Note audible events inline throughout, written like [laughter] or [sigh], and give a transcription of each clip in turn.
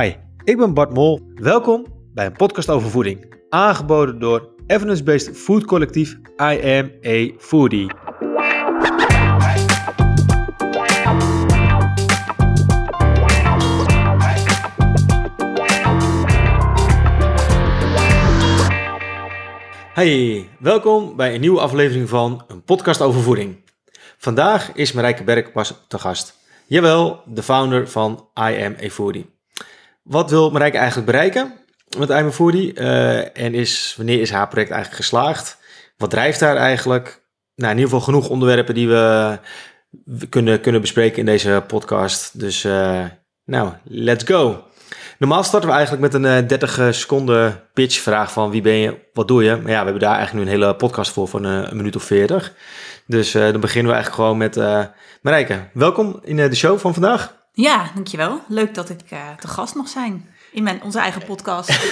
Hi, ik ben Bart Mol. Welkom bij een podcast over voeding. Aangeboden door evidence-based food collectief I Am a Foodie. Hey, welkom bij een nieuwe aflevering van een podcast over voeding. Vandaag is Marijke Berk pas te gast. Jawel, de founder van I Foodie. Wat wil Marijke eigenlijk bereiken met I Am a Foodie? Eh, en is, wanneer is haar project eigenlijk geslaagd? Wat drijft daar eigenlijk? Nou, in ieder geval genoeg onderwerpen die we kunnen, kunnen bespreken in deze podcast. Dus uh, nou, let's go. Normaal starten we eigenlijk met een 30 uh, seconden pitch vraag van wie ben je, wat doe je? Maar ja, we hebben daar eigenlijk nu een hele podcast voor van een minuut of 40. Dus dan beginnen we eigenlijk gewoon met Marijke. Welkom in de show van vandaag. Ja, dankjewel. Leuk dat ik te gast mag zijn in mijn, onze eigen podcast. [laughs]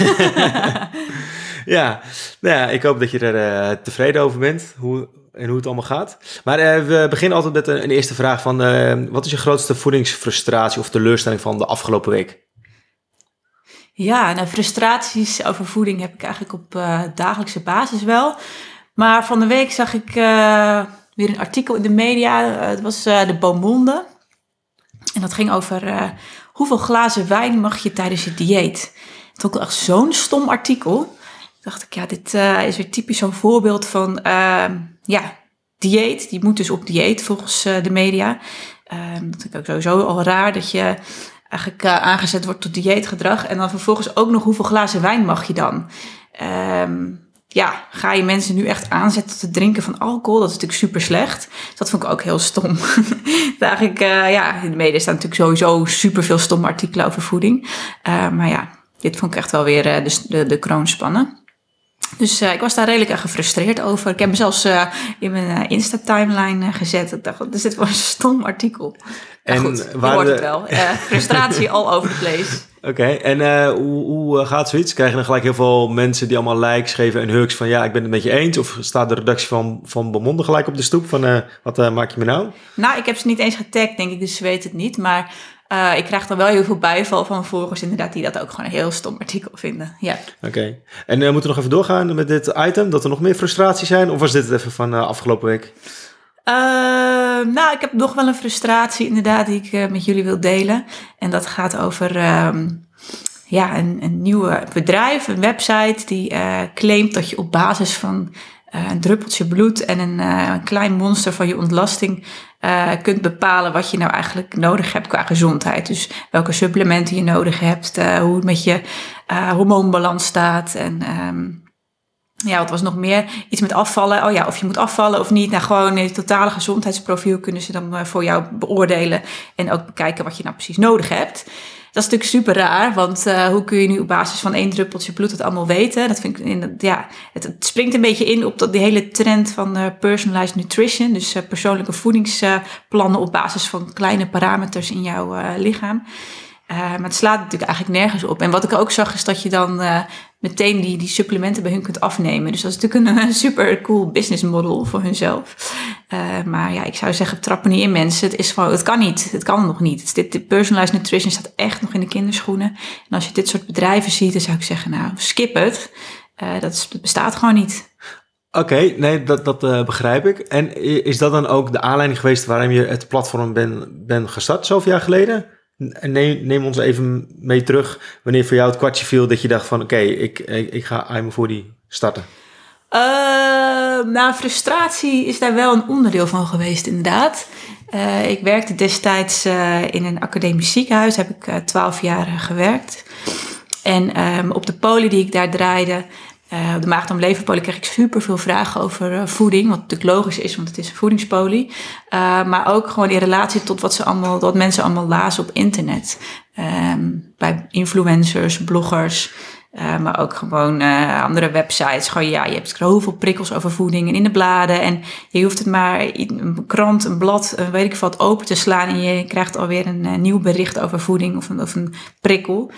ja, nou ja, ik hoop dat je er tevreden over bent hoe, en hoe het allemaal gaat. Maar we beginnen altijd met een, een eerste vraag van wat is je grootste voedingsfrustratie of teleurstelling van de afgelopen week? Ja, nou, frustraties over voeding heb ik eigenlijk op dagelijkse basis wel. Maar van de week zag ik weer een artikel in de media. Het was de Beaumonde. Dat ging over hoeveel glazen wijn mag je tijdens je dieet. Het was echt zo'n stom artikel. Dacht ik, ja, dit is weer typisch zo'n voorbeeld van, ja, dieet. Die moet dus op dieet volgens de media. Ehm, dat vind ik ook sowieso al raar dat je eigenlijk aangezet wordt tot dieetgedrag. En dan vervolgens ook nog hoeveel glazen wijn mag je dan? Um, ja, ga je mensen nu echt aanzetten te drinken van alcohol? Dat is natuurlijk super slecht. Dat vond ik ook heel stom. [laughs] eigenlijk, uh, ja, in de media staan natuurlijk sowieso super veel stomme artikelen over voeding. Uh, maar ja, dit vond ik echt wel weer de, de, de kroon spannen. Dus uh, ik was daar redelijk gefrustreerd over. Ik heb me zelfs uh, in mijn uh, Insta-timeline gezet. Ik dacht, is dit voor een stom artikel? En goed, je hoort de... het wel. frustratie [laughs] all over the place. Oké, okay. en hoe, hoe gaat zoiets? Krijg je dan gelijk heel veel mensen die allemaal likes geven en hugs van... ja, ik ben het met je eens? Of staat de redactie van, van Bemonde gelijk op de stoep van... wat maak je me nou? Nou, ik heb ze niet eens getagd, denk ik, dus ze weten het niet. Maar uh, ik krijg dan wel heel veel bijval van volgers inderdaad die dat ook gewoon een heel stom artikel vinden. Ja. Oké. Okay. En uh, moeten we nog even doorgaan met dit item? Dat er nog meer frustraties zijn? Of was dit het even van uh, afgelopen week? nou, ik heb nog wel een frustratie inderdaad die ik met jullie wil delen. En dat gaat over um, ja, een, een nieuw bedrijf, een website die claimt dat je op basis van een druppeltje bloed en een, een klein monster van je ontlasting uh, kunt bepalen wat je nou eigenlijk nodig hebt qua gezondheid. Dus welke supplementen je nodig hebt, hoe het met je hormoonbalans staat en um, ja, wat was nog meer? Iets met afvallen. Oh ja, of je moet afvallen of niet. Nou, gewoon het totale gezondheidsprofiel kunnen ze dan voor jou beoordelen. En ook bekijken wat je nou precies nodig hebt. Dat is natuurlijk super raar, want uh, hoe kun je nu op basis van één druppeltje bloed het allemaal weten? Dat vind ik, in, ja, het, springt een beetje in op dat, die hele trend van uh, personalized nutrition. Dus uh, persoonlijke voedingsplannen op basis van kleine parameters in jouw lichaam. Maar het slaat natuurlijk eigenlijk nergens op. En wat ik ook zag is dat je dan meteen die, die supplementen bij hun kunt afnemen. Dus dat is natuurlijk een, [laughs] super cool business model voor hunzelf. Uh, maar ja, ik zou zeggen, trappen niet in mensen. Het, is gewoon, het kan niet. Het kan nog niet. Dit, dit personalized nutrition staat echt nog in de kinderschoenen. En als je dit soort bedrijven ziet, dan zou ik zeggen, nou, skip het. dat, is, dat bestaat gewoon niet. Oké, nee, dat, dat uh, begrijp ik. En is dat dan ook de aanleiding geweest waarom je het platform bent ben gestart zoveel jaar geleden? Neem, neem ons even mee terug wanneer voor jou het kwartje viel dat je dacht van oké, ik, ik, ga I'm voor die starten. Uh, nou, frustratie is daar wel een onderdeel van geweest inderdaad. Uh, ik werkte destijds uh, in een academisch ziekenhuis, heb ik twaalf jaar gewerkt. En um, op de poli die ik daar draaide, op de maagd- om leverpolie kreeg ik super veel vragen over uh, voeding. Wat natuurlijk logisch is, want het is een voedingspolie. Uh, maar ook gewoon in relatie tot wat, ze allemaal, wat mensen allemaal lazen op internet. Um, bij influencers, bloggers. maar ook gewoon andere websites. Gewoon ja, je hebt heel veel prikkels over voeding en in de bladen. En je hoeft het maar een krant, een blad, weet ik wat, open te slaan. En je krijgt alweer een nieuw bericht over voeding of of een prikkel.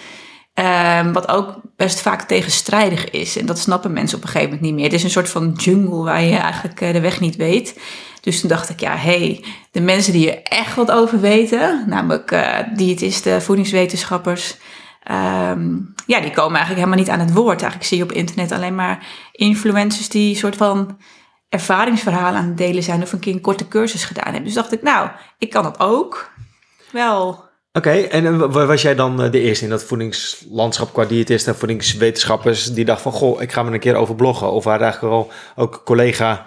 Um, wat ook best vaak tegenstrijdig is. En dat snappen mensen op een gegeven moment niet meer. Het is een soort van jungle waar je eigenlijk eh, de weg niet weet. Dus toen dacht ik, ja, hey, de mensen die er echt wat over weten, namelijk uh, diëtisten, voedingswetenschappers, ehm, ja, die komen eigenlijk helemaal niet aan het woord. Eigenlijk zie je op internet alleen maar influencers die een soort van ervaringsverhalen aan het delen zijn of een keer een korte cursus gedaan hebben. Dus dacht ik, nou, ik kan dat ook. Wel. Oké, en wa- was jij dan eh, de eerste in dat voedingslandschap qua diëtisten en voedingswetenschappers die dacht van, goh, ik ga me een keer over bloggen? Of waren eigenlijk al ook collega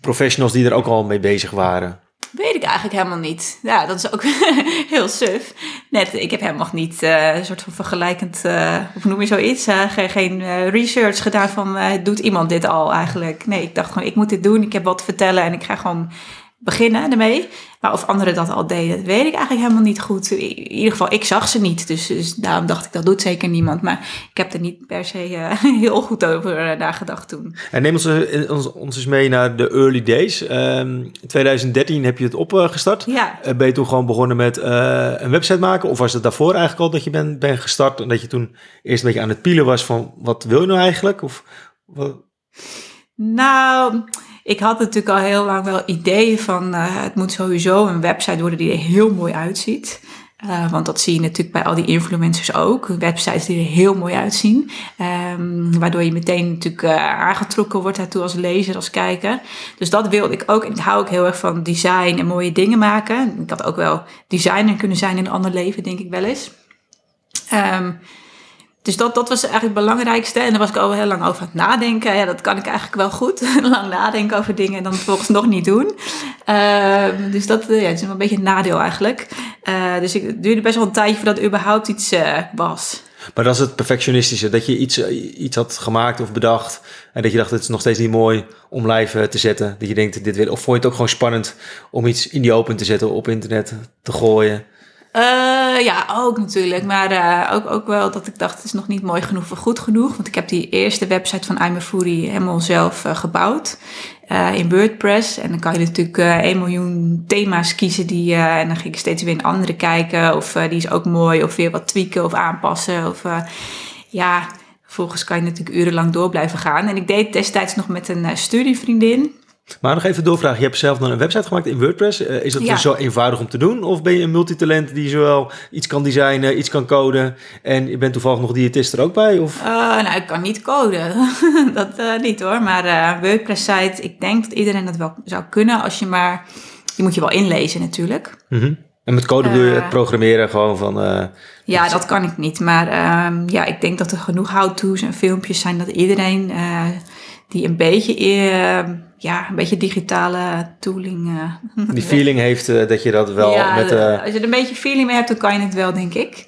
professionals die er ook al mee bezig waren? Weet ik eigenlijk helemaal niet. Ja, dat is ook [laughs] heel suf. Net, ik heb helemaal niet eh, een soort van vergelijkend, eh hoe noem je zoiets, eh, geen, geen research gedaan van, doet iemand dit al eigenlijk? Nee, ik dacht gewoon, ik moet dit doen, ik heb wat te vertellen en ik ga gewoon beginnen ermee. Maar of anderen dat al deden, dat weet ik eigenlijk helemaal niet goed. In ieder geval, ik zag ze niet, dus, dus daarom dacht ik, dat doet zeker niemand. Maar ik heb er niet per se eh, [laughs] heel goed over eh, nagedacht toen. En neem ons, eh, ons, ons eens mee naar de early days. Ehm, in 2013 heb je het opgestart. Ja, ben je toen gewoon begonnen met een website maken? Of was het daarvoor eigenlijk al dat je bent ben gestart en dat je toen eerst een beetje aan het pielen was van wat wil je nou eigenlijk? Of wat? Nou, ik had natuurlijk al heel lang wel ideeën van eh, het moet sowieso een website worden die er heel mooi uitziet. Eh, want dat zie je natuurlijk bij al die influencers ook. Websites die er heel mooi uitzien. Ehm, waardoor je meteen natuurlijk eh, aangetrokken wordt daartoe als lezer, als kijker. Dus dat wilde ik ook. En ik hou ook heel erg van design en mooie dingen maken. Ik had ook wel designer kunnen zijn in een ander leven, denk ik wel eens. Ehm, dus dat, dat was eigenlijk het belangrijkste. En daar was ik al heel lang over aan het nadenken. Ja, dat kan ik eigenlijk wel goed. [laughs] lang nadenken over dingen en dan vervolgens nog niet doen. Ehm, dus dat eh, ja, is een beetje een nadeel eigenlijk. Eh, dus ik, duurde best wel een tijdje voordat er überhaupt iets eh, was. Maar dat is het perfectionistische. Dat je iets, iets had gemaakt of bedacht. En dat je dacht, het is nog steeds niet mooi om live te zetten. Dat je denkt, dit wil. Of vond je het ook gewoon spannend om iets in die open te zetten op internet te gooien? Eh, ja, ook natuurlijk. Maar eh, ook, ook wel dat ik dacht, het is nog niet mooi genoeg voor goed genoeg. Want ik heb die eerste website van I'm a helemaal zelf eh, gebouwd. in WordPress. En dan kan je natuurlijk 1 miljoen thema's kiezen. Die, en dan ging ik steeds weer een andere kijken. Of die is ook mooi. Of weer wat tweaken of aanpassen. Of ja, vervolgens kan je natuurlijk urenlang door blijven gaan. En ik deed destijds nog met een studievriendin. Maar nog even doorvragen. Je hebt zelf dan een website gemaakt in WordPress. Eh, is dat Ja. zo eenvoudig om te doen? Of ben je een multitalent die zowel iets kan designen, iets kan coden... en je bent toevallig nog diëtist er ook bij? Of? Eh, nou, ik kan niet coden. [laughs] dat eh, niet hoor. Maar eh WordPress site, ik denk dat iedereen dat wel zou kunnen als je maar... Je moet je wel inlezen natuurlijk. Mhm. En met code bedoel je het programmeren gewoon van... Ja, dat kan ik niet. Maar ehm, ja, ik denk dat er genoeg how-to's en filmpjes zijn dat iedereen die een beetje, eh, ja, een beetje digitale tooling. eh, [laughs] die feeling heeft eh, dat je dat wel ja, met... eh, als je er een beetje feeling mee hebt, dan kan je het wel, denk ik.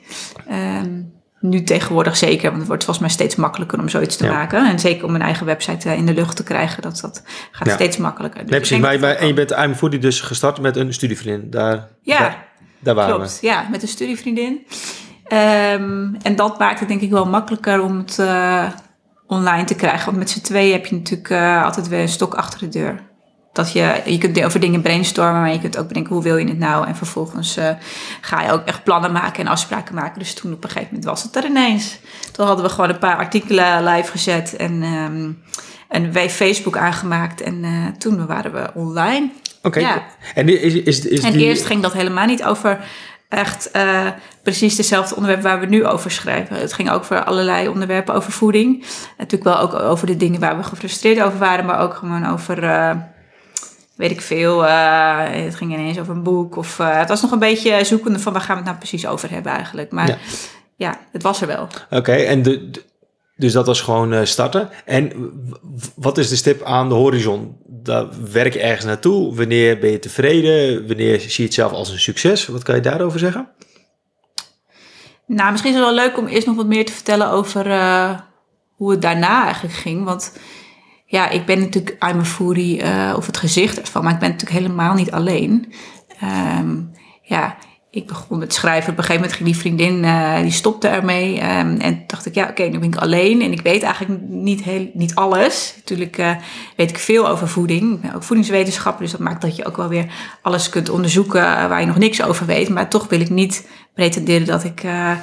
Ehm, nu tegenwoordig zeker, want het wordt volgens mij steeds makkelijker om zoiets te Ja. maken. En zeker om een eigen website in de lucht te krijgen, dat, dat gaat Ja. steeds makkelijker. Dus nee, precies. Maar, en je bent I'm Foodie dus gestart met een studievriendin. Daar, Ja, daar, daar waren Klopt, ja, met een studievriendin. Ehm, en dat maakt het denk ik wel makkelijker om het online te krijgen. Want met z'n tweeën heb je natuurlijk eh, altijd weer een stok achter de deur. Dat je, je kunt over dingen brainstormen, maar je kunt ook bedenken hoe wil je het nou. En vervolgens eh, ga je ook echt plannen maken en afspraken maken. Dus toen op een gegeven moment was het er ineens. Toen hadden we gewoon een paar artikelen live gezet en ehm een wij Facebook aangemaakt. En eh, toen waren we online. Oké. Ja. En is, is, is En die... eerst ging dat helemaal niet over echt eh, precies dezelfde onderwerp waar we nu over schrijven. Het ging ook voor allerlei onderwerpen over voeding. Natuurlijk wel ook over de dingen waar we gefrustreerd over waren, maar ook gewoon over, eh, weet ik veel. eh, het ging ineens over een boek. Of, het was nog een beetje zoekende van waar gaan we het nou precies over hebben eigenlijk. Maar Ja. ja, het was er wel. Oké, en de, de- dus dat was gewoon starten. En wat is de stip aan de horizon? Daar werk je ergens naartoe? Wanneer ben je tevreden? Wanneer zie je het zelf als een succes? Wat kan je daarover zeggen? Nou, misschien is het wel leuk om eerst nog wat meer te vertellen over eh, hoe het daarna eigenlijk ging. Want ja, ik ben natuurlijk I'm a foodie eh, of het gezicht ervan, maar ik ben natuurlijk helemaal niet alleen. Ehm, ja, ik begon met schrijven. Op een gegeven moment ging die vriendin, eh, die stopte ermee. Ehm, en dacht ik, ja, oké, nu ben ik alleen. En ik weet eigenlijk niet, heel, niet alles. Natuurlijk eh, weet ik veel over voeding. Ik ben ook voedingswetenschapper, dus dat maakt dat je ook wel weer alles kunt onderzoeken waar je nog niks over weet. Maar toch wil ik niet pretenderen dat ik eh,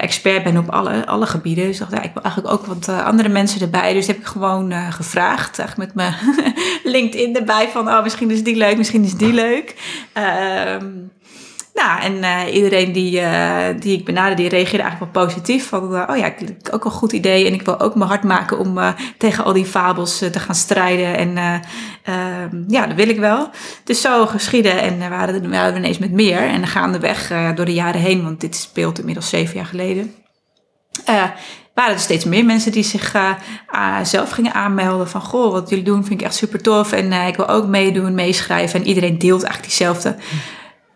expert ben op alle, alle gebieden. Dus ik dacht, ja, ik wil eigenlijk ook wat andere mensen erbij. Dus heb ik gewoon gevraagd, eigenlijk met mijn [laughs] LinkedIn erbij van, oh, misschien is die leuk, misschien is die leuk. Ehm, nou, en uh, iedereen die, uh, die ik benaderde, die reageerde eigenlijk wel positief. Van, uh, oh ja, ik, ook een goed idee. En ik wil ook mijn hart maken om tegen al die fabels te gaan strijden. En ehm, ja, dat wil ik wel. Dus zo geschieden. En we waren, we waren ineens met meer. En gaandeweg door de jaren heen, want dit speelt inmiddels zeven jaar geleden. waren er steeds meer mensen die zich zelf gingen aanmelden. Van, goh, wat jullie doen vind ik echt super tof. En ik wil ook meedoen, meeschrijven. En iedereen deelt eigenlijk diezelfde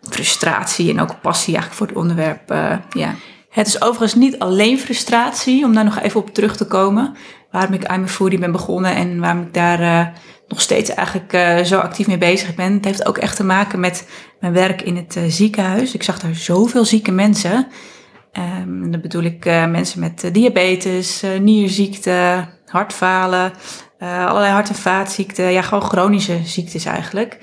frustratie en ook passie eigenlijk voor het onderwerp. Uh. Het is overigens niet alleen frustratie, om daar nog even op terug te komen. Waarom ik I'm a Foodie ben begonnen en waarom ik daar uh, nog steeds eigenlijk uh, zo actief mee bezig ben. Het heeft ook echt te maken met mijn werk in het ziekenhuis. Ik zag daar zoveel zieke mensen. Um, dan bedoel ik mensen met diabetes, nierziekte, hartfalen, allerlei hart- en vaatziekten. Ja, gewoon chronische ziektes eigenlijk.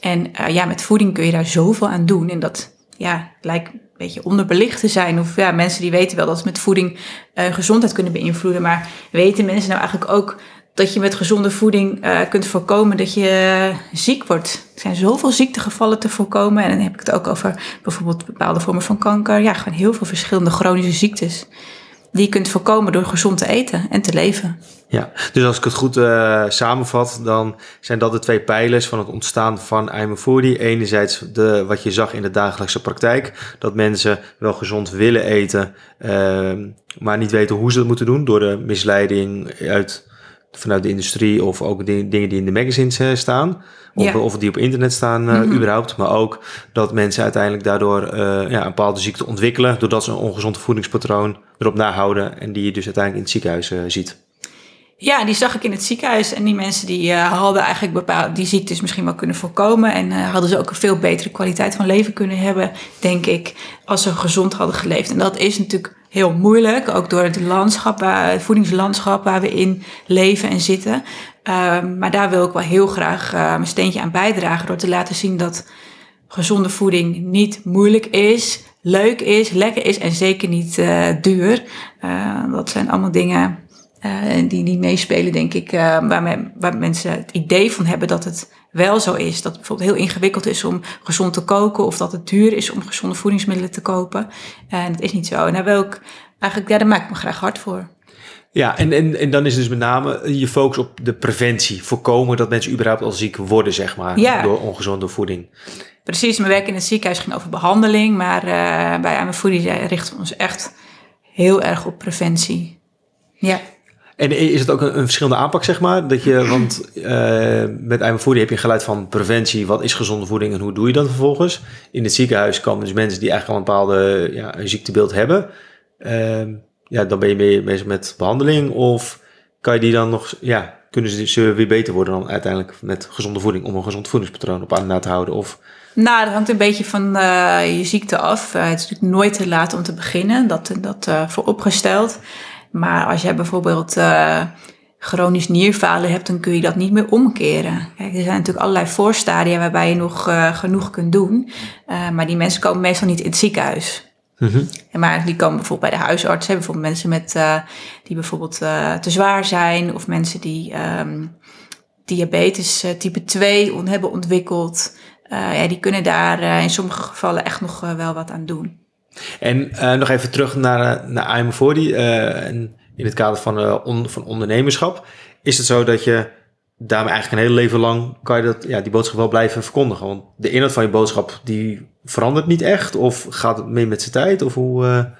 En uh, ja, met voeding kun je daar zoveel aan doen. En dat ja, lijkt een beetje onderbelicht te zijn. Of ja, mensen die weten wel dat ze met voeding uh, gezondheid kunnen beïnvloeden. Maar weten mensen nou eigenlijk ook dat je met gezonde voeding uh, kunt voorkomen dat je ziek wordt? Er zijn zoveel ziektegevallen te voorkomen. En dan heb ik het ook over bijvoorbeeld bepaalde vormen van kanker. Ja, gewoon heel veel verschillende chronische ziektes die je kunt voorkomen door gezond te eten en te leven. Ja, dus als ik het goed uh, samenvat, dan zijn dat de twee pijlers van het ontstaan van I'm. Enerzijds de, wat je zag in de dagelijkse praktijk, dat mensen wel gezond willen eten, uh, maar niet weten hoe ze dat moeten doen door de misleiding uit, vanuit de industrie of ook de, dingen die in de magazines uh, staan. Of, ja. of die op internet staan uh, mm-hmm. überhaupt. Maar ook dat mensen uiteindelijk daardoor uh, ja, een bepaalde ziekte ontwikkelen. Doordat ze een ongezond voedingspatroon erop nahouden. En die je dus uiteindelijk in het ziekenhuis ziet. Ja, die zag ik in het ziekenhuis. En die mensen die hadden eigenlijk bepaalde die ziektes misschien wel kunnen voorkomen. En hadden ze ook een veel betere kwaliteit van leven kunnen hebben, denk ik, als ze gezond hadden geleefd. En dat is natuurlijk heel moeilijk, ook door het landschap, het voedingslandschap waar we in leven en zitten. Um, maar daar wil ik wel heel graag mijn steentje aan bijdragen door te laten zien dat gezonde voeding niet moeilijk is, leuk is, lekker is en zeker niet uh, duur. Uh, dat zijn allemaal dingen die niet meespelen, denk ik, waar, me, waar mensen het idee van hebben dat het wel zo is. Dat het bijvoorbeeld heel ingewikkeld is om gezond te koken of dat het duur is om gezonde voedingsmiddelen te kopen. En dat is niet zo. En daar wil ik eigenlijk, ja, daar maak ik me graag hard voor. Ja, en, en, en dan is dus met name je focus op de preventie. Voorkomen dat mensen überhaupt al ziek worden, zeg maar, ja. door ongezonde voeding. Precies, mijn werk in het ziekenhuis ging over behandeling. Maar uh, bij Voeding richten we ons echt heel erg op preventie. Ja. En is het ook een, een verschillende aanpak, zeg maar? Dat je, [clears throat] want uh, met Eigen Voeding heb je geluid van preventie. Wat is gezonde voeding en hoe doe je dat vervolgens? In het ziekenhuis komen dus mensen die eigenlijk al een bepaalde ja, een ziektebeeld hebben. Uh, ja, dan ben je mee bezig met behandeling. Of kan je die dan nog, ja, kunnen ze, ze weer beter worden dan uiteindelijk met gezonde voeding, om een gezond voedingspatroon op aan te houden? Of... Nou, dat hangt een beetje van uh, je ziekte af. Uh, het is natuurlijk nooit te laat om te beginnen, dat, dat uh, vooropgesteld. Maar als jij bijvoorbeeld chronisch nierfalen hebt, dan kun je dat niet meer omkeren. Kijk, er zijn natuurlijk allerlei voorstadia waarbij je nog genoeg kunt doen. maar die mensen komen meestal niet in het ziekenhuis. Mm Maar die komen bijvoorbeeld bij de huisarts. Hè, bijvoorbeeld mensen met, die bijvoorbeeld te zwaar zijn. Of mensen die um, diabetes type 2 on hebben ontwikkeld. ja, die kunnen daar in sommige gevallen echt nog wel wat aan doen. En nog even terug naar, naar I'm 40 en in het kader van, on, van ondernemerschap. Is het zo dat je daarmee eigenlijk een hele leven lang kan je dat, ja, die boodschap wel blijven verkondigen? Want de inhoud van je boodschap die verandert niet echt? Of gaat het mee met zijn tijd? Of hoe,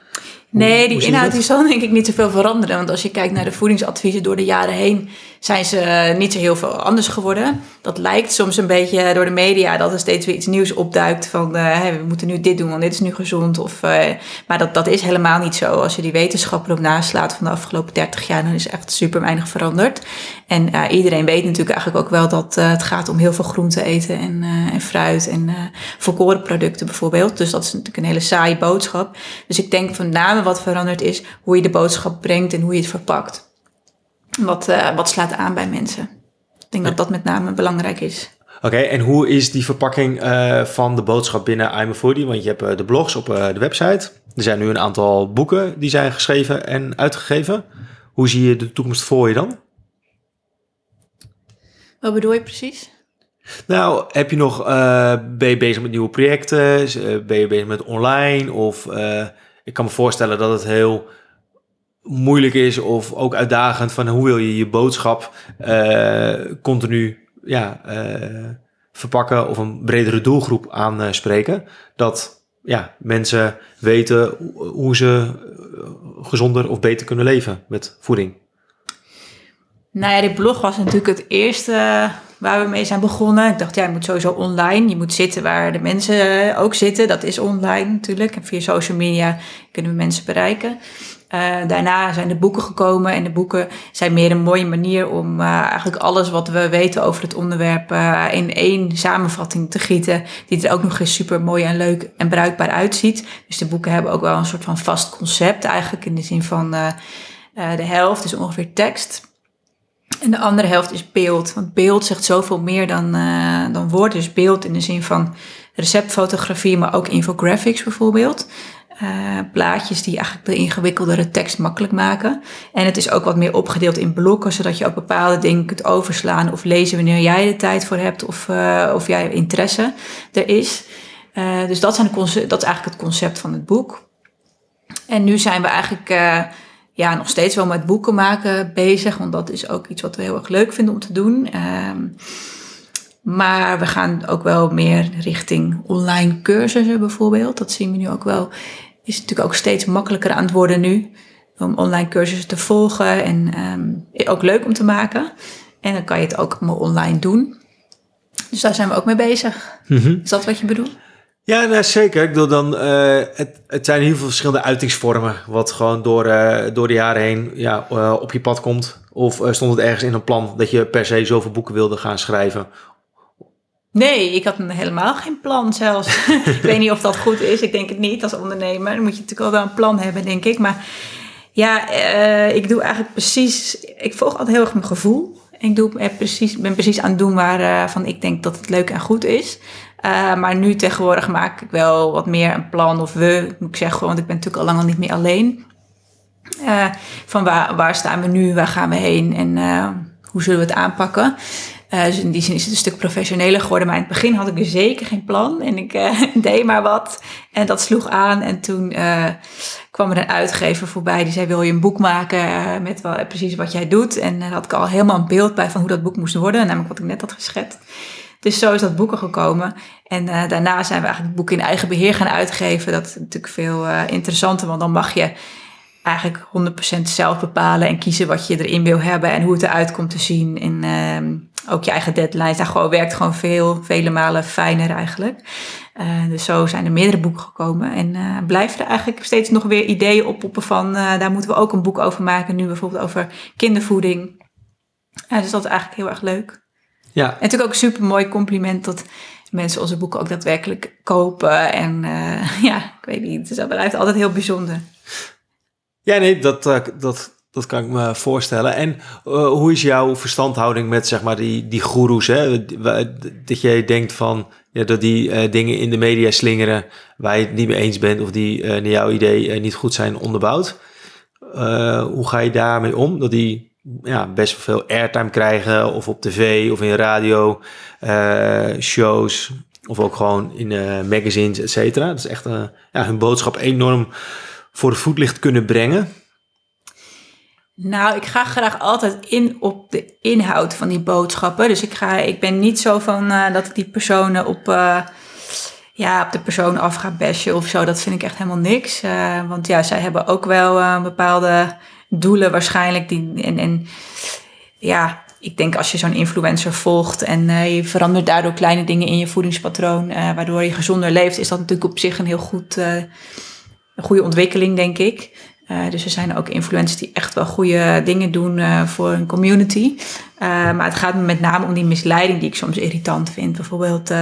nee, die inhoud die zal denk ik niet zoveel veranderen. Want als je kijkt naar de voedingsadviezen door de jaren heen, zijn ze niet zo heel veel anders geworden. Dat lijkt soms een beetje door de media dat er steeds weer iets nieuws opduikt van uh, we moeten nu dit doen, want dit is nu gezond. Of, uh, maar dat, dat is helemaal niet zo. Als je die wetenschap erop naslaat van de afgelopen 30 jaar, dan is echt super weinig veranderd. En uh, iedereen weet natuurlijk eigenlijk ook wel dat het gaat om heel veel groente eten en, en fruit en volkoren producten bijvoorbeeld. Dus dat is natuurlijk een hele saaie boodschap. Dus ik denk van name wat veranderd is hoe je de boodschap brengt en hoe je het verpakt. Wat, uh, wat slaat aan bij mensen. Ik denk dat dat met name belangrijk is. Oké, en hoe is die verpakking uh, van de boodschap binnen I'm a Foodie? Want je hebt uh, de blogs op de website. Er zijn nu een aantal boeken die zijn geschreven en uitgegeven. Hoe zie je de toekomst voor je dan? Wat bedoel je precies? Nou, heb je nog, ben je bezig met nieuwe projecten? Ben je bezig met online? Of ik kan me voorstellen dat het heel moeilijk is of ook uitdagend van hoe wil je je boodschap continu ja, verpakken of een bredere doelgroep aanspreken. Dat ja, mensen weten hoe ze gezonder of beter kunnen leven met voeding. Nou ja, die blog was natuurlijk het eerste waar we mee zijn begonnen. Ik dacht, ja, je moet sowieso online. Je moet zitten waar de mensen ook zitten. Dat is online natuurlijk. En via social media kunnen we mensen bereiken. Uh, daarna zijn de boeken gekomen en de boeken zijn meer een mooie manier om uh, eigenlijk alles wat we weten over het onderwerp uh, in één samenvatting te gieten, die er ook nog eens super mooi en leuk en bruikbaar uitziet. Dus de boeken hebben ook wel een soort van vast concept eigenlijk in de zin van de helft is ongeveer tekst en de andere helft is beeld. Want beeld zegt zoveel meer dan, dan woord. Dus beeld in de zin van receptfotografie, maar ook infographics bijvoorbeeld. Plaatjes die eigenlijk de ingewikkeldere tekst makkelijk maken. En het is ook wat meer opgedeeld in blokken, zodat je ook bepaalde dingen kunt overslaan of lezen wanneer jij er tijd voor hebt of, uh, of jij interesse er is. Uh, dus dat, zijn de dat is eigenlijk het concept van het boek. En nu zijn we eigenlijk ja, nog steeds wel met boeken maken bezig. Want dat is ook iets wat we heel erg leuk vinden om te doen. Um, maar we gaan ook wel meer richting online cursussen bijvoorbeeld. Dat zien we nu ook wel. Is natuurlijk ook steeds makkelijker aan het worden nu. Om online cursussen te volgen en um, ook leuk om te maken. En dan kan je het ook allemaal online doen. Dus daar zijn we ook mee bezig. Mm -hmm. Is dat wat je bedoelt? Ja, nou, zeker. Ik bedoel dan, uh, het, het zijn heel veel verschillende uitingsvormen, wat gewoon door, uh, door de jaren heen ja, uh, op je pad komt. Of stond het ergens in een plan dat je per se zoveel boeken wilde gaan schrijven? Nee, ik had helemaal geen plan zelfs. [laughs] ik weet niet of dat goed is. Ik denk het niet als ondernemer. Dan moet je natuurlijk wel een plan hebben, denk ik. Maar ja, ik doe eigenlijk precies... Ik volg altijd heel erg mijn gevoel. Ik doe, precies, ben precies aan het doen waarvan ik denk dat het leuk en goed is. Uh, maar nu tegenwoordig maak ik wel wat meer een plan, of we, moet ik zeggen, want ik ben natuurlijk al lang al niet meer alleen. Uh, van waar, waar staan we nu, waar gaan we heen en uh, hoe zullen we het aanpakken? Dus in die zin is het een stuk professioneler geworden. Maar in het begin had ik dus zeker geen plan. En ik [laughs] deed maar wat. En dat sloeg aan. En toen kwam er een uitgever voorbij. Die zei, wil je een boek maken met wel, precies wat jij doet? En daar had ik al helemaal een beeld bij van hoe dat boek moest worden. Namelijk wat ik net had geschetst. Dus zo is dat boeken gekomen. En daarna zijn we eigenlijk het boek in eigen beheer gaan uitgeven. Dat is natuurlijk veel interessanter, want dan mag je eigenlijk 100% zelf bepalen en kiezen wat je erin wil hebben en hoe het eruit komt te zien. En uh, ook je eigen deadlines. Daar gewoon, werkt gewoon veel, vele malen fijner eigenlijk. Uh, dus zo zijn er meerdere boeken gekomen. En uh, blijven er eigenlijk steeds nog weer ideeën oppoppen van... Uh, daar moeten we ook een boek over maken. Nu bijvoorbeeld over kindervoeding. dus dat is eigenlijk heel erg leuk. Ja. En natuurlijk ook een super mooi compliment dat mensen onze boeken ook daadwerkelijk kopen. En [laughs] ja, ik weet niet, dus dat blijft altijd heel bijzonder. Ja, nee, dat, uh, dat, dat kan ik me voorstellen. En uh, hoe is jouw verstandhouding met zeg maar die, die goeroes? Hè? Dat jij denkt van ja, dat die dingen in de media slingeren waar je het niet mee eens bent of die naar jouw idee niet goed zijn onderbouwd. hoe ga je daarmee om? Dat die ja, best wel veel airtime krijgen. Of op tv of in radio shows. Of ook gewoon in magazines, et cetera. Dat is echt ja, hun boodschap enorm voor voetlicht kunnen brengen. Nou, ik ga graag altijd in op de inhoud van die boodschappen. Dus ik, ga, ik ben niet zo van dat ik die personen op, ja, op de persoon af ga bashen of zo. Dat vind ik echt helemaal niks. want ja, zij hebben ook wel bepaalde doelen waarschijnlijk. Die, en, en ja, ik denk als je zo'n influencer volgt en je verandert daardoor kleine dingen in je voedingspatroon, waardoor je gezonder leeft, is dat natuurlijk op zich een heel goed, een goede ontwikkeling, denk ik. dus er zijn ook influencers die echt wel goede dingen doen voor een community. maar het gaat me met name om die misleiding die ik soms irritant vind. Bijvoorbeeld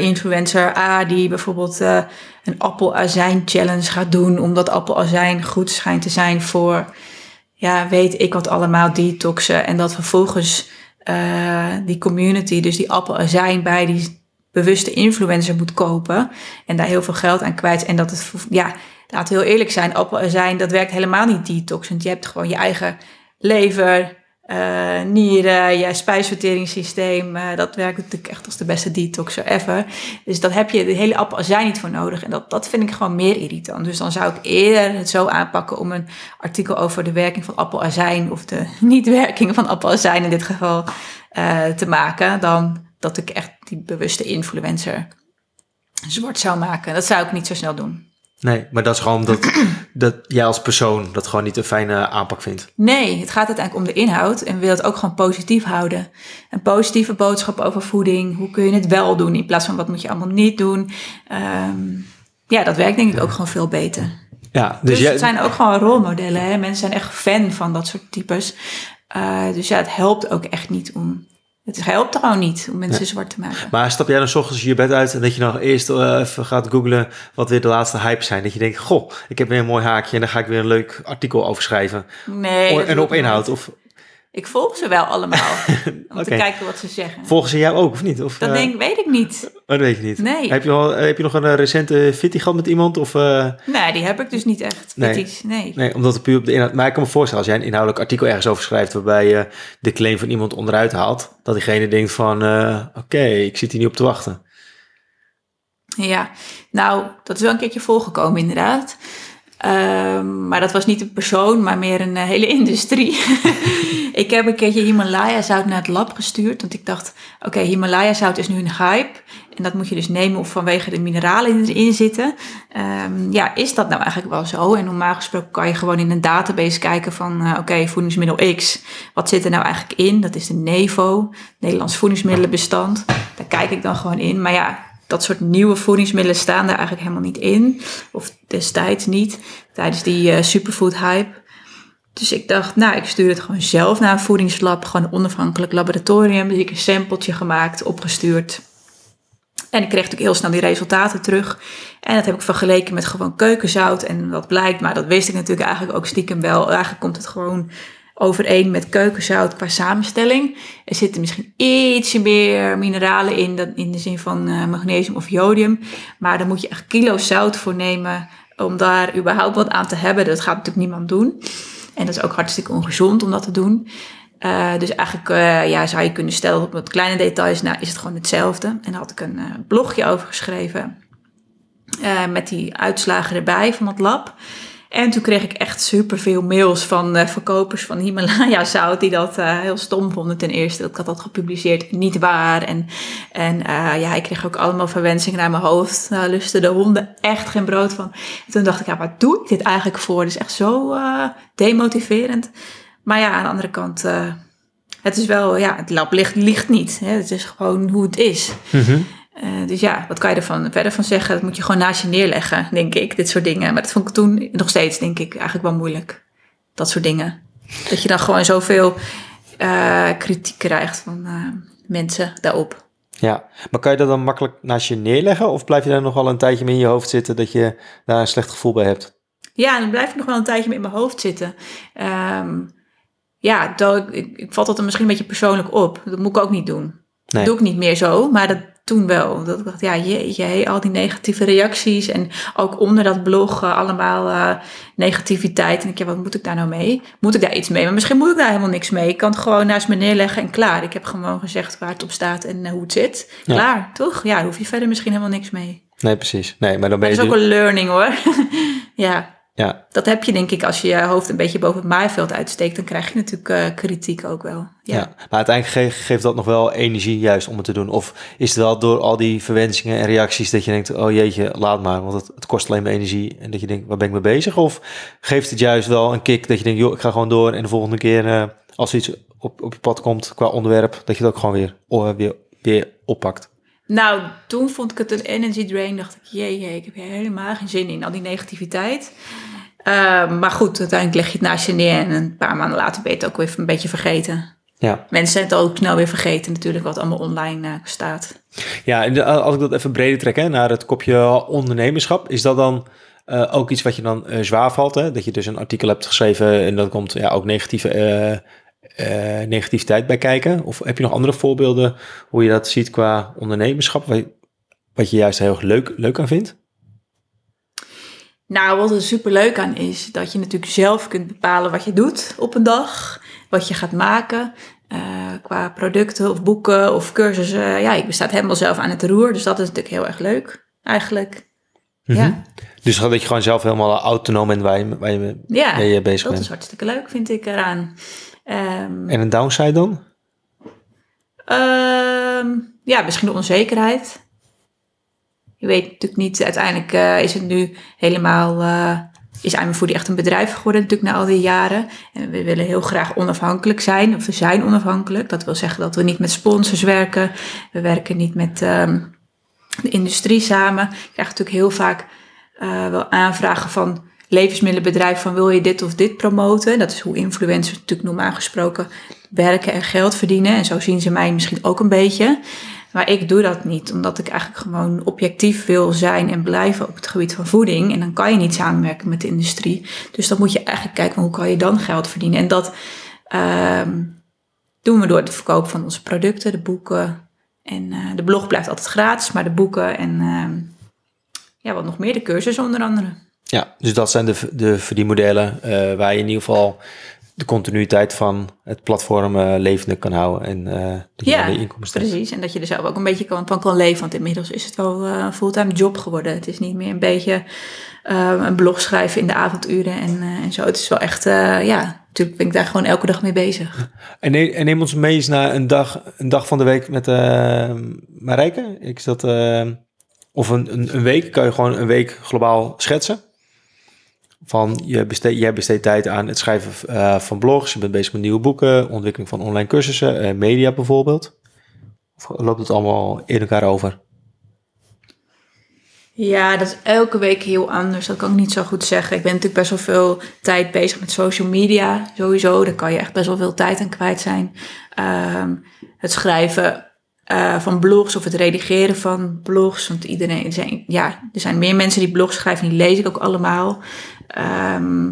influencer A die bijvoorbeeld een appelazijn challenge gaat doen, omdat appelazijn goed schijnt te zijn voor, ja, weet ik wat allemaal, detoxen. En dat vervolgens die community, dus die appelazijn bij die bewuste influencer moet kopen en daar heel veel geld aan kwijt. En dat het, ja, laten we heel eerlijk zijn, appelazijn, dat werkt helemaal niet detoxend. Je hebt gewoon je eigen lever, uh, nieren, je spijsverteringssysteem. Uh, dat werkt natuurlijk echt als de beste detoxer ever. Dus dat heb je de hele appelazijn niet voor nodig. En dat, dat vind ik gewoon meer irritant. Dus dan zou ik eerder het zo aanpakken om een artikel over de werking van appelazijn... of de [laughs] niet-werking van appelazijn in dit geval uh, te maken... dan dat ik echt die bewuste influencer zwart zou maken. Dat zou ik niet zo snel doen. Nee, maar dat is gewoon dat, [clears throat] dat jij als persoon dat gewoon niet een fijne aanpak vindt. Nee, het gaat uiteindelijk om de inhoud en wil het ook gewoon positief houden. Een positieve boodschap over voeding. Hoe kun je het wel doen in plaats van wat moet je allemaal niet doen. Um, ja, dat werkt denk ik ook gewoon veel beter. Ja, dus, dus jij... het zijn ook gewoon rolmodellen. Hè? Mensen zijn echt fan van dat soort types. Uh, dus ja, het helpt ook echt niet om het helpt er gewoon niet om mensen zwart te maken. Maar stap jij dan s ochtends je bed uit en dat je nog eerst uh, even gaat googlen wat weer de laatste hype zijn? Dat je denkt, goh, ik heb weer een mooi haakje en dan ga ik weer een leuk artikel over schrijven. Nee. en op inhoud? Of... Ik volg ze wel allemaal. [laughs] Om te kijken wat ze zeggen. Volgen ze jou ook of niet? Of, dat uh, denk, weet ik niet. Oh, dat weet je niet. Nee. Heb je, al, heb je nog een recente fitty gehad met iemand? Of, uh... Nee, die heb ik dus niet echt. Fitties, nee. nee. Nee, omdat het puur op de inhoud... Maar ik kan me voorstellen, als jij een inhoudelijk artikel ergens over schrijft... waarbij je de claim van iemand onderuit haalt... dat diegene denkt van... Uh, Oké, okay, ik zit hier niet op te wachten. Ja, nou, dat is wel een keertje voorgekomen inderdaad. Um, maar dat was niet een persoon, maar meer een uh, hele [laughs] industrie. [laughs] ik heb een keertje Himalaya zout naar het lab gestuurd. Want ik dacht, oké, okay, Himalaya zout is nu een hype. En dat moet je dus nemen of vanwege de mineralen die erin zitten. Um, ja, is dat nou eigenlijk wel zo? En normaal gesproken kan je gewoon in een database kijken van... Uh, oké, okay, voedingsmiddel X, wat zit er nou eigenlijk in? Dat is de NEVO, Nederlands Voedingsmiddelenbestand. Daar kijk ik dan gewoon in. Maar ja, dat soort nieuwe voedingsmiddelen staan daar eigenlijk helemaal niet in. Of destijds niet, tijdens die uh, superfood hype. Dus ik dacht, nou, ik stuur het gewoon zelf naar een voedingslab. Gewoon een onafhankelijk laboratorium. Dus ik een sampletje gemaakt, opgestuurd. En ik kreeg natuurlijk heel snel die resultaten terug. En dat heb ik vergeleken met gewoon keukenzout. En wat blijkt, maar dat wist ik natuurlijk eigenlijk ook stiekem wel. Eigenlijk komt het gewoon overeen met keukenzout qua samenstelling. Er zitten misschien ietsje meer mineralen in, dan in de zin van uh, magnesium of jodium. Maar daar moet je echt kilo's zout voor nemen om daar überhaupt wat aan te hebben. Dat gaat natuurlijk niemand doen. En dat is ook hartstikke ongezond om dat te doen. Uh, dus eigenlijk uh, ja, zou je kunnen stellen op wat kleine details, nou is het gewoon hetzelfde. En daar had ik een blogje over geschreven met die uitslagen erbij van het lab. En toen kreeg ik echt superveel mails van uh, verkopers van Himalaya zout die dat uh, heel stom vonden ten eerste. Dat ik had dat gepubliceerd, niet waar. En, en uh, ja, ik kreeg ook allemaal verwensingen naar mijn hoofd. Daar lusten de honden echt geen brood van. En toen dacht ik, ja, waar doe ik dit eigenlijk voor? Het is echt zo demotiverend. Maar ja, aan de andere kant, het is wel, ja, het lab ligt, niet. Hè? Het is gewoon hoe het is. -hmm. Uh, dus ja, wat kan je er verder van zeggen? Dat moet je gewoon naast je neerleggen, denk ik, dit soort dingen. Maar dat vond ik toen nog steeds, denk ik, eigenlijk wel moeilijk. Dat soort dingen. Dat je dan gewoon zoveel uh, kritiek krijgt van uh, mensen daarop. Ja, maar kan je dat dan makkelijk naast je neerleggen? Of blijf je daar nog wel een tijdje mee in je hoofd zitten dat je daar een slecht gevoel bij hebt? Ja, dan blijf ik nog wel een tijdje mee in mijn hoofd zitten. Um, ja, dat, ik, ik vat dat er misschien een beetje persoonlijk op. Dat moet ik ook niet doen. Nee. Dat doe ik niet meer zo, maar dat toen wel. Dat ik dacht, ja, jeetje, al die negatieve reacties. En ook onder dat blog uh, allemaal uh, negativiteit. En ik, ja, wat moet ik daar nou mee? Moet ik daar iets mee? Maar misschien moet ik daar helemaal niks mee. Ik kan het gewoon naast me neerleggen en klaar. Ik heb gewoon gezegd waar het op staat en uh, hoe het zit. Klaar, ja. toch? Ja, hoef je verder misschien helemaal niks mee. Nee, precies. Nee, maar dan ben je... Dat is ook een learning hoor. [laughs] ja. Ja. Dat heb je denk ik als je je hoofd een beetje boven het maaiveld uitsteekt, dan krijg je natuurlijk uh, kritiek ook wel. Ja. ja. maar uiteindelijk geeft dat nog wel energie juist om het te doen. Of is het wel door al die verwensingen en reacties dat je denkt, oh jeetje, laat maar, want het, het kost alleen maar energie. En dat je denkt, waar ben ik mee bezig? Of geeft het juist wel een kick dat je denkt, joh, ik ga gewoon door en de volgende keer uh, als er iets op, op je pad komt qua onderwerp, dat je het ook gewoon weer, weer, weer oppakt. Nou, toen vond ik het een energy drain. Dacht ik, jee, jee ik heb helemaal geen zin in al die negativiteit. Uh, maar goed, uiteindelijk leg je het naast je neer en een paar maanden later ben je het ook weer een beetje vergeten. Ja. Mensen zijn het ook snel weer vergeten natuurlijk wat allemaal online uh, staat. Ja, en als ik dat even breder trek hè, naar het kopje ondernemerschap, is dat dan uh, ook iets wat je dan uh, zwaar valt? Hè? Dat je dus een artikel hebt geschreven en dan komt ja, ook negatieve, negativiteit bij kijken? Of heb je nog andere voorbeelden hoe je dat ziet qua ondernemerschap, wat je, wat je juist heel erg leuk, leuk aan vindt? Nou, wat er super leuk aan is, dat je natuurlijk zelf kunt bepalen wat je doet op een dag, wat je gaat maken. eh, qua producten of boeken of cursussen. Ja, ik bestaat helemaal zelf aan het roer, dus dat is natuurlijk heel erg leuk, eigenlijk. Mhm. Ja, Dus dat je gewoon zelf helemaal autonoom bent waar je, waar je ja mee bezig dat bent. is hartstikke leuk, vind ik eraan. Ehm, En een downside dan? Ehm, ja, misschien de onzekerheid. Je weet natuurlijk niet, uiteindelijk eh, is het nu helemaal, eh is Foodie echt een bedrijf geworden natuurlijk na al die jaren. En we willen heel graag onafhankelijk zijn, of we zijn onafhankelijk. Dat wil zeggen dat we niet met sponsors werken. We werken niet met ehm, de industrie samen. Ik krijg natuurlijk heel vaak eh, wel aanvragen van levensmiddelenbedrijven van wil je dit of dit promoten. Dat is hoe influencers natuurlijk normaal gesproken werken en geld verdienen. En zo zien ze mij misschien ook een beetje. Maar ik doe dat niet, omdat ik eigenlijk gewoon objectief wil zijn en blijven op het gebied van voeding. En dan kan je niet samenwerken met de industrie. Dus dan moet je eigenlijk kijken hoe kan je dan geld verdienen. En dat ehm, doen we door de verkoop van onze producten, de boeken. En eh, de blog blijft altijd gratis, maar de boeken en ehm, ja, wat nog meer, de cursus onder andere. Ja, dus dat zijn de, de verdienmodellen eh, waar je in ieder geval de continuïteit van het platform eh, levende kan houden en eh dat je Ja, de inkomsten. Precies, en dat je er zelf ook een beetje kan, van kan leven. Want inmiddels is het wel eh, een fulltime job geworden. Het is niet meer een beetje een blog schrijven in de avonduren en, eh, en zo. Het is wel echt, eh, ja, natuurlijk ben ik daar gewoon elke dag mee bezig. En, neem, en neem ons mee eens naar een dag, een dag van de week met eh Marijke. Dat, eh, of een, een, een week, kan je gewoon een week globaal schetsen? Van je besteed, jij besteedt tijd aan het schrijven eh, van blogs, je bent bezig met nieuwe boeken, ontwikkeling van online cursussen, eh, media bijvoorbeeld. Of loopt het allemaal in elkaar over? Ja, dat is elke week heel anders. Dat kan ik niet zo goed zeggen. Ik ben natuurlijk best wel veel tijd bezig met social media. Sowieso, daar kan je echt best wel veel tijd aan kwijt zijn. Ehm, het schrijven eh, van blogs of het redigeren van blogs. Want iedereen, er zijn, ja, er zijn meer mensen die blogs schrijven en die lees ik ook allemaal. Ehm,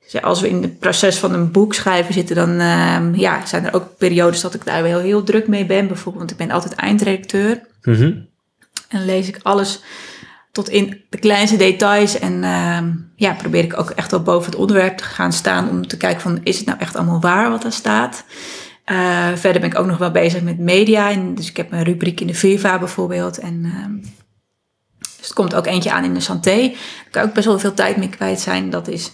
dus als we in het proces van een boek schrijven zitten, dan ehm, ja, zijn er ook periodes dat ik daar wel heel druk mee ben. Bijvoorbeeld, want ik ben altijd eindredacteur. Mhm. En lees ik alles tot in de kleinste details. En ehm, ja, probeer ik ook echt wel boven het onderwerp te gaan staan om te kijken van, is het nou echt allemaal waar wat daar staat? Eh, verder ben ik ook nog wel bezig met media. Dus ik heb een rubriek in de Viva bijvoorbeeld. En ehm, dus er komt ook eentje aan in de Santé. Daar kan ook best wel veel tijd mee kwijt zijn. Dat is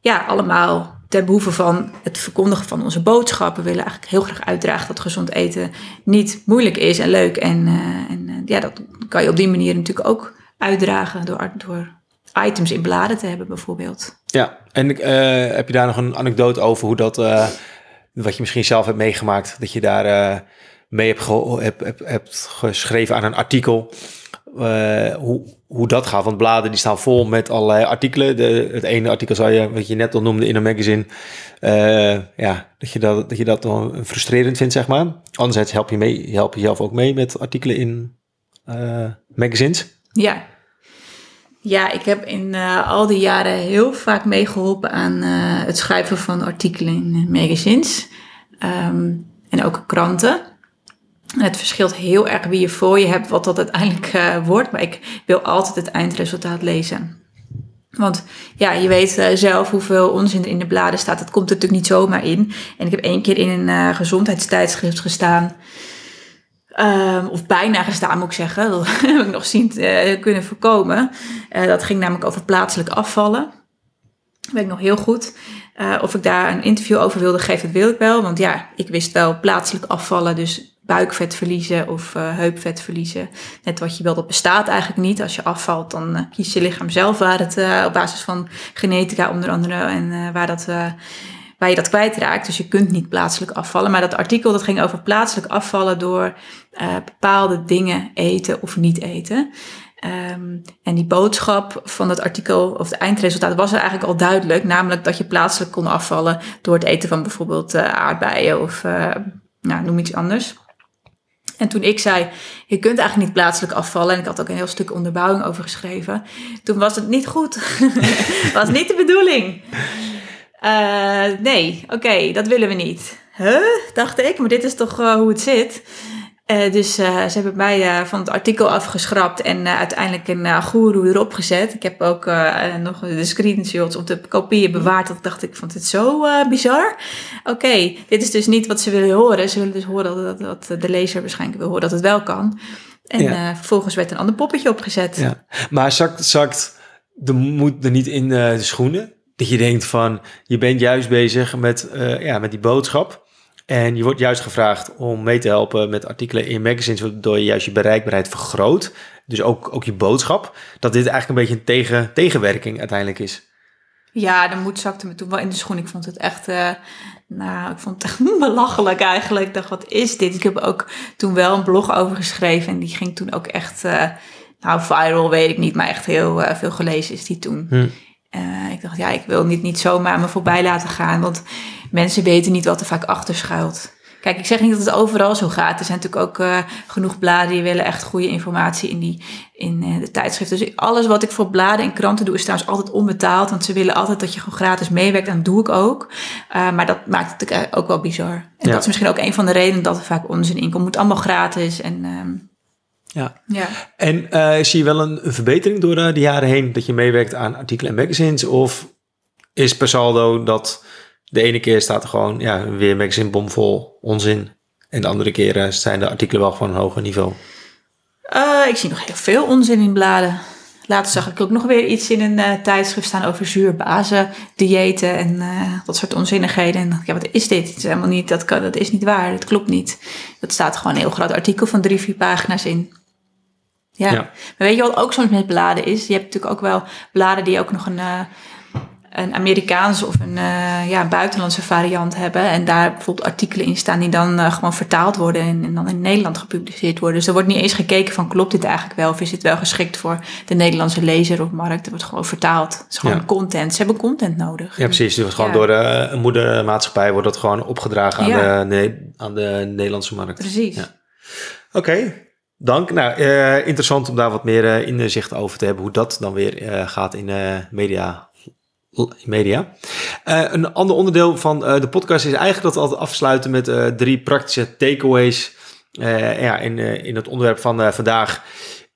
ja, allemaal ten behoeve van het verkondigen van onze boodschappen. We willen eigenlijk heel graag uitdragen dat gezond eten niet moeilijk is en leuk. En, eh, en eh, ja, dat kan je op die manier natuurlijk ook uitdragen door, door items in bladen te hebben bijvoorbeeld. Ja, en heb je daar nog een anekdote over hoe dat, wat je misschien zelf hebt meegemaakt, dat je daar eh, mee hebt, hebt, hebt, geschreven aan een artikel, eh, hoe, hoe dat gaat? Want bladen die staan vol met allerlei artikelen. De, het ene artikel zou je, wat je net al noemde in een magazine, eh, ja, dat je dat, dat je dat wel frustrerend vindt, zeg maar. Anderzijds help je, mee, help je zelf ook mee met artikelen in magazines. Ja. Ja, ik heb in eh, al die jaren heel vaak meegeholpen aan eh, het schrijven van artikelen in eh, magazines. Ehm, en ook kranten. En het verschilt heel erg wie je voor je hebt, wat dat uiteindelijk wordt. Maar ik wil altijd het eindresultaat lezen. Want ja, je weet zelf hoeveel onzin er in de bladen staat. Dat komt er natuurlijk niet zomaar in. En ik heb één keer in een gezondheidstijdschrift gestaan. Ehm, of bijna gestaan moet ik zeggen. Dat [laughs] heb ik nog zien eh, kunnen voorkomen. Eh, dat ging namelijk over plaatselijk afvallen. Dat weet ik nog heel goed. Eh, of ik daar een interview over wilde geven, dat wil ik wel. Want ja, ik wist wel plaatselijk afvallen. Dus buikvet verliezen of heupvet verliezen. Net wat je wil, dat bestaat eigenlijk niet. Als je afvalt, dan kiest je lichaam zelf waar het op basis van genetica onder andere en waar, dat, waar je dat kwijtraakt. Dus je kunt niet plaatselijk afvallen. Maar dat artikel dat ging over plaatselijk afvallen door uh, bepaalde dingen eten of niet eten. Um, en die boodschap van dat artikel, of het eindresultaat, was er eigenlijk al duidelijk. Namelijk dat je plaatselijk kon afvallen door het eten van bijvoorbeeld uh, aardbeien of nou, noem iets anders. En toen ik zei, je kunt eigenlijk niet plaatselijk afvallen, en ik had ook een heel stuk onderbouwing over geschreven, toen was het niet goed. [laughs] was niet de bedoeling. Uh, nee, oké, okay, dat willen we niet. Huh? Dacht ik, maar dit is toch uh, hoe het zit. Eh, dus eh, ze hebben mij eh, van het artikel afgeschrapt en uiteindelijk een uh, goeroe erop gezet. Ik heb ook nog de screenshots of de kopieën bewaard. Dat dacht ik, vond het zo bizar. Oké, dit is dus niet wat ze willen horen. Ze willen dus horen dat, dat, dat de lezer waarschijnlijk wil horen dat het wel kan. En vervolgens werd een ander poppetje opgezet. Ja. Maar zakt, zakt de moed er niet in de schoenen? Dat je denkt van, je bent juist bezig met, ja, met die boodschap. En je wordt juist gevraagd om mee te helpen met artikelen in magazines, waardoor je juist je bereikbaarheid vergroot. Dus ook, ook je boodschap. Dat dit eigenlijk een beetje een tegen, tegenwerking uiteindelijk is. Ja, de moed zakte me toen wel in de schoen. Ik vond het echt, uh, nou, ik vond het echt [laughs] belachelijk eigenlijk. Ik dacht, wat is dit? Ik heb ook toen wel een blog over geschreven en die ging toen ook echt, uh, nou, viral weet ik niet, maar echt heel uh, veel gelezen is die toen. Hm. Ik dacht, ja, ik wil niet, niet zomaar me voorbij laten gaan, want mensen weten niet wat er vaak achter schuilt. Kijk, ik zeg niet dat het overal zo gaat. Er zijn natuurlijk ook uh, genoeg bladen die willen echt goede informatie in, die, in uh, de tijdschriften. Dus alles wat ik voor bladen en kranten doe is trouwens altijd onbetaald. Want ze willen altijd dat je gewoon gratis meewerkt. En dat doe ik ook. Uh, maar dat maakt het ook wel bizar. En ja. dat is misschien ook een van de redenen dat er vaak onzin in komt. Moet allemaal gratis. En, um, ja. ja. En zie je wel een, een verbetering door de jaren heen dat je meewerkt aan artikelen en magazines? Of is per saldo dat de ene keer staat er gewoon ja, weer magazine bomvol onzin. En de andere keren zijn de artikelen wel van een hoger niveau. Uh, ik zie nog heel veel onzin in bladen. Later zag ik ook nog weer iets in een uh, tijdschrift staan over zuurbazen, diëten en uh, dat soort onzinnigheden. En ja, wat is dit? Het is helemaal niet, dat, kan, dat is niet waar, dat klopt niet. Dat staat gewoon een heel groot artikel van drie, vier pagina's in. Ja. ja. Maar weet je wat ook soms met bladen is? Je hebt natuurlijk ook wel bladen die ook nog een een Amerikaanse of een uh, ja, buitenlandse variant hebben. En daar bijvoorbeeld artikelen in staan die dan uh, gewoon vertaald worden en, en, dan in Nederland gepubliceerd worden. Dus er wordt niet eens gekeken van klopt dit eigenlijk wel of is dit wel geschikt voor de Nederlandse lezer of markt. Er wordt gewoon vertaald. Het is gewoon content. Ze hebben content nodig. Ja, precies. Dus gewoon door de een moedermaatschappij wordt dat gewoon opgedragen aan, de, aan de Nederlandse markt. Precies. Oké. Dank. Nou, uh, interessant om daar wat meer inzicht over te hebben hoe dat dan weer gaat in media media. Een ander onderdeel van de podcast is eigenlijk dat we altijd afsluiten met drie praktische takeaways. ja, in, in het onderwerp van vandaag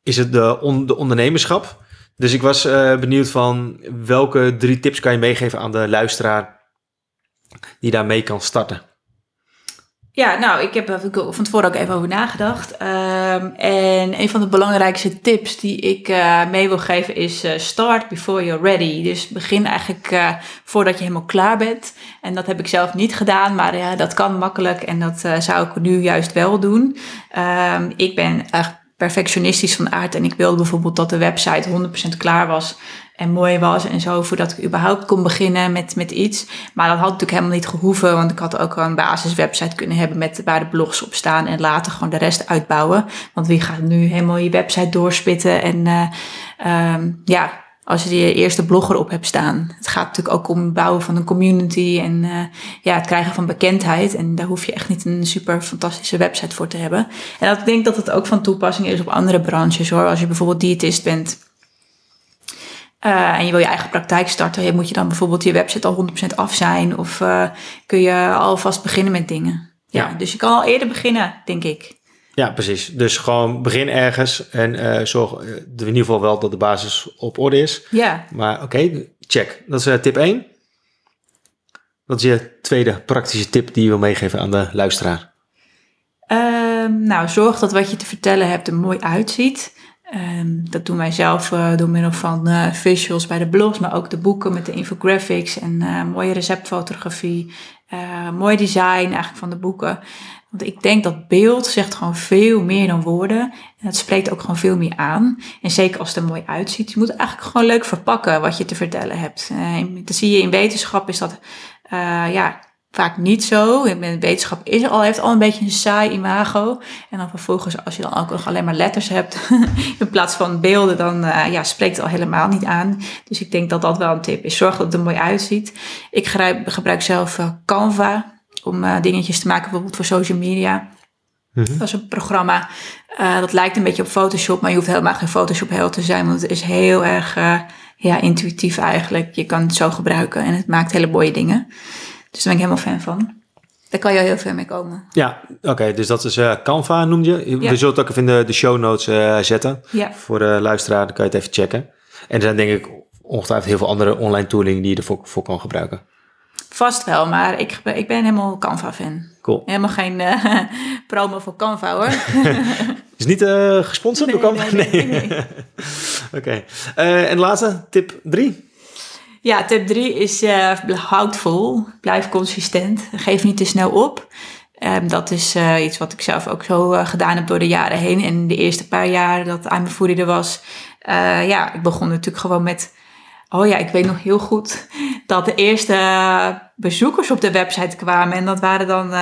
is het de, on, de ondernemerschap. Dus ik was benieuwd van welke drie tips kan je meegeven aan de luisteraar die daarmee kan starten. Ja, nou, ik heb er van tevoren ook even over nagedacht. Um, en een van de belangrijkste tips die ik uh, mee wil geven is uh, start before you're ready. Dus begin eigenlijk uh, voordat je helemaal klaar bent. En dat heb ik zelf niet gedaan, maar ja, dat kan makkelijk en dat zou ik nu juist wel doen. Um, ik ben echt perfectionistisch van aard en ik wilde bijvoorbeeld dat de website 100% klaar was en mooi was en zo, voordat ik überhaupt kon beginnen met, met iets. Maar dat had natuurlijk helemaal niet gehoeven, want ik had ook een basiswebsite kunnen hebben met waar de blogs op staan en later gewoon de rest uitbouwen. Want wie gaat nu helemaal je website doorspitten en uh, um, ja, als je je eerste blogger op hebt staan. Het gaat natuurlijk ook om het bouwen van een community en uh, ja, het krijgen van bekendheid. En daar hoef je echt niet een super fantastische website voor te hebben. En ik denk dat het ook van toepassing is op andere branches hoor. Als je bijvoorbeeld diëtist bent uh, en je wil je eigen praktijk starten, moet je dan bijvoorbeeld je website al 100% af zijn? Of uh, kun je alvast beginnen met dingen? Ja. ja. dus je kan al eerder beginnen, denk ik. Ja, precies. Dus gewoon begin ergens en uh, zorg in ieder geval wel dat de basis op orde is. Ja. Maar oké, check. Dat is tip 1. Wat is je tweede praktische tip die je wil meegeven aan de luisteraar? Ehm, nou, zorg dat wat je te vertellen hebt er mooi uitziet. Um, dat doen wij zelf uh, door middel van uh, visuals bij de blogs, maar ook de boeken met de infographics en uh, mooie receptfotografie, mooi design eigenlijk van de boeken. Want ik denk dat beeld zegt gewoon veel meer dan woorden. En dat spreekt ook gewoon veel meer aan. En zeker als het er mooi uitziet. Je moet het eigenlijk gewoon leuk verpakken wat je te vertellen hebt. dat zie je in wetenschap is dat ja, vaak niet zo. Wetenschap is al, heeft al een beetje een saai imago. En dan vervolgens, als je dan ook nog alleen maar letters hebt [laughs] in plaats van beelden, dan uh, ja, spreekt het al helemaal niet aan. Dus ik denk dat dat wel een tip is. Zorg dat het er mooi uitziet. Ik gebruik, gebruik zelf uh, Canva om uh, dingetjes te maken, bijvoorbeeld voor social media. Mm Dat is een programma. dat lijkt een beetje op Photoshop, maar je hoeft helemaal geen Photoshop-held te zijn, want het is heel erg ja, intuïtief eigenlijk. Je kan het zo gebruiken en het maakt hele mooie dingen. Dus daar ben ik helemaal fan van. Daar kan je heel veel mee komen. Ja, oké. dus dat is eh, Canva, noemde je. Ja. We zullen het ook even in de, de show notes eh, zetten. Ja, Voor de luisteraar, dan kan je het even checken. En er zijn denk ik ongetwijfeld heel veel andere online tooling die je ervoor voor kan gebruiken. vast wel, maar ik, ik ben helemaal Canva-fan. Cool. Helemaal geen eh, [laughs] promo voor Canva hoor. [laughs] Is niet gesponsord door Canva? nee, nee, nee. [laughs] Oké. En de laatste, tip 3. Ja, tip 3 is eh houd vol, blijf consistent, geef niet te snel op. Ehm, dat is eh, iets wat ik zelf ook zo eh, gedaan heb door de jaren heen. En de eerste paar jaar dat I'm a Foodie er was, ja, ik begon natuurlijk gewoon met... Oh ja, ik weet nog heel goed [laughs] dat de eerste bezoekers op de website kwamen. En dat waren dan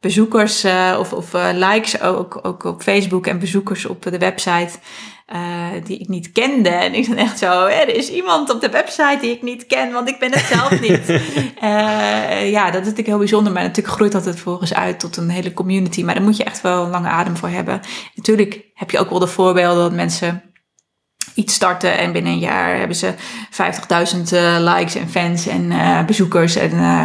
bezoekers of, of likes ook, ook op Facebook en bezoekers op de website eh, die ik niet kende. En ik dacht echt zo, er is iemand op de website die ik niet ken, want ik ben het zelf niet. [laughs] Eh, ja, dat is natuurlijk heel bijzonder, maar natuurlijk groeit dat het volgens uit tot een hele community. Maar daar moet je echt wel een lange adem voor hebben. Natuurlijk heb je ook wel de voorbeelden dat mensen iets starten en binnen een jaar hebben ze 50.000 eh, likes en fans en eh, bezoekers. En eh,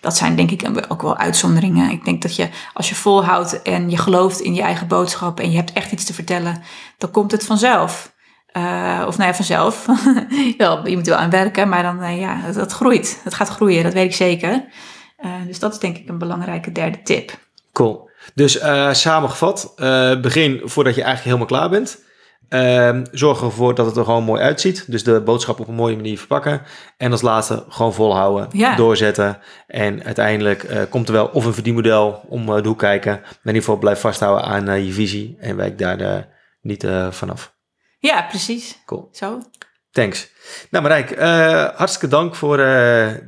dat zijn denk ik ook wel uitzonderingen. Ik denk dat je als je volhoudt en je gelooft in je eigen boodschap en je hebt echt iets te vertellen, dan komt het vanzelf. Of nou ja, vanzelf. [laughs] wel, je moet wel aan werken, maar dan ja, dat, groeit. Dat gaat groeien, dat weet ik zeker. Dus dat is denk ik een belangrijke derde tip. Cool. Dus samengevat, begin voordat je eigenlijk helemaal klaar bent. Ehm, zorg ervoor dat het er gewoon mooi uitziet. Dus de boodschap op een mooie manier verpakken. En als laatste gewoon volhouden, Ja. doorzetten. En uiteindelijk eh, komt er wel of een verdienmodel om eh, de hoek kijken. Maar in ieder geval blijf vasthouden aan eh, je visie. En wijk daar niet vanaf. Ja, precies. Cool. Zo. Thanks. Nou Marijk, hartstikke dank voor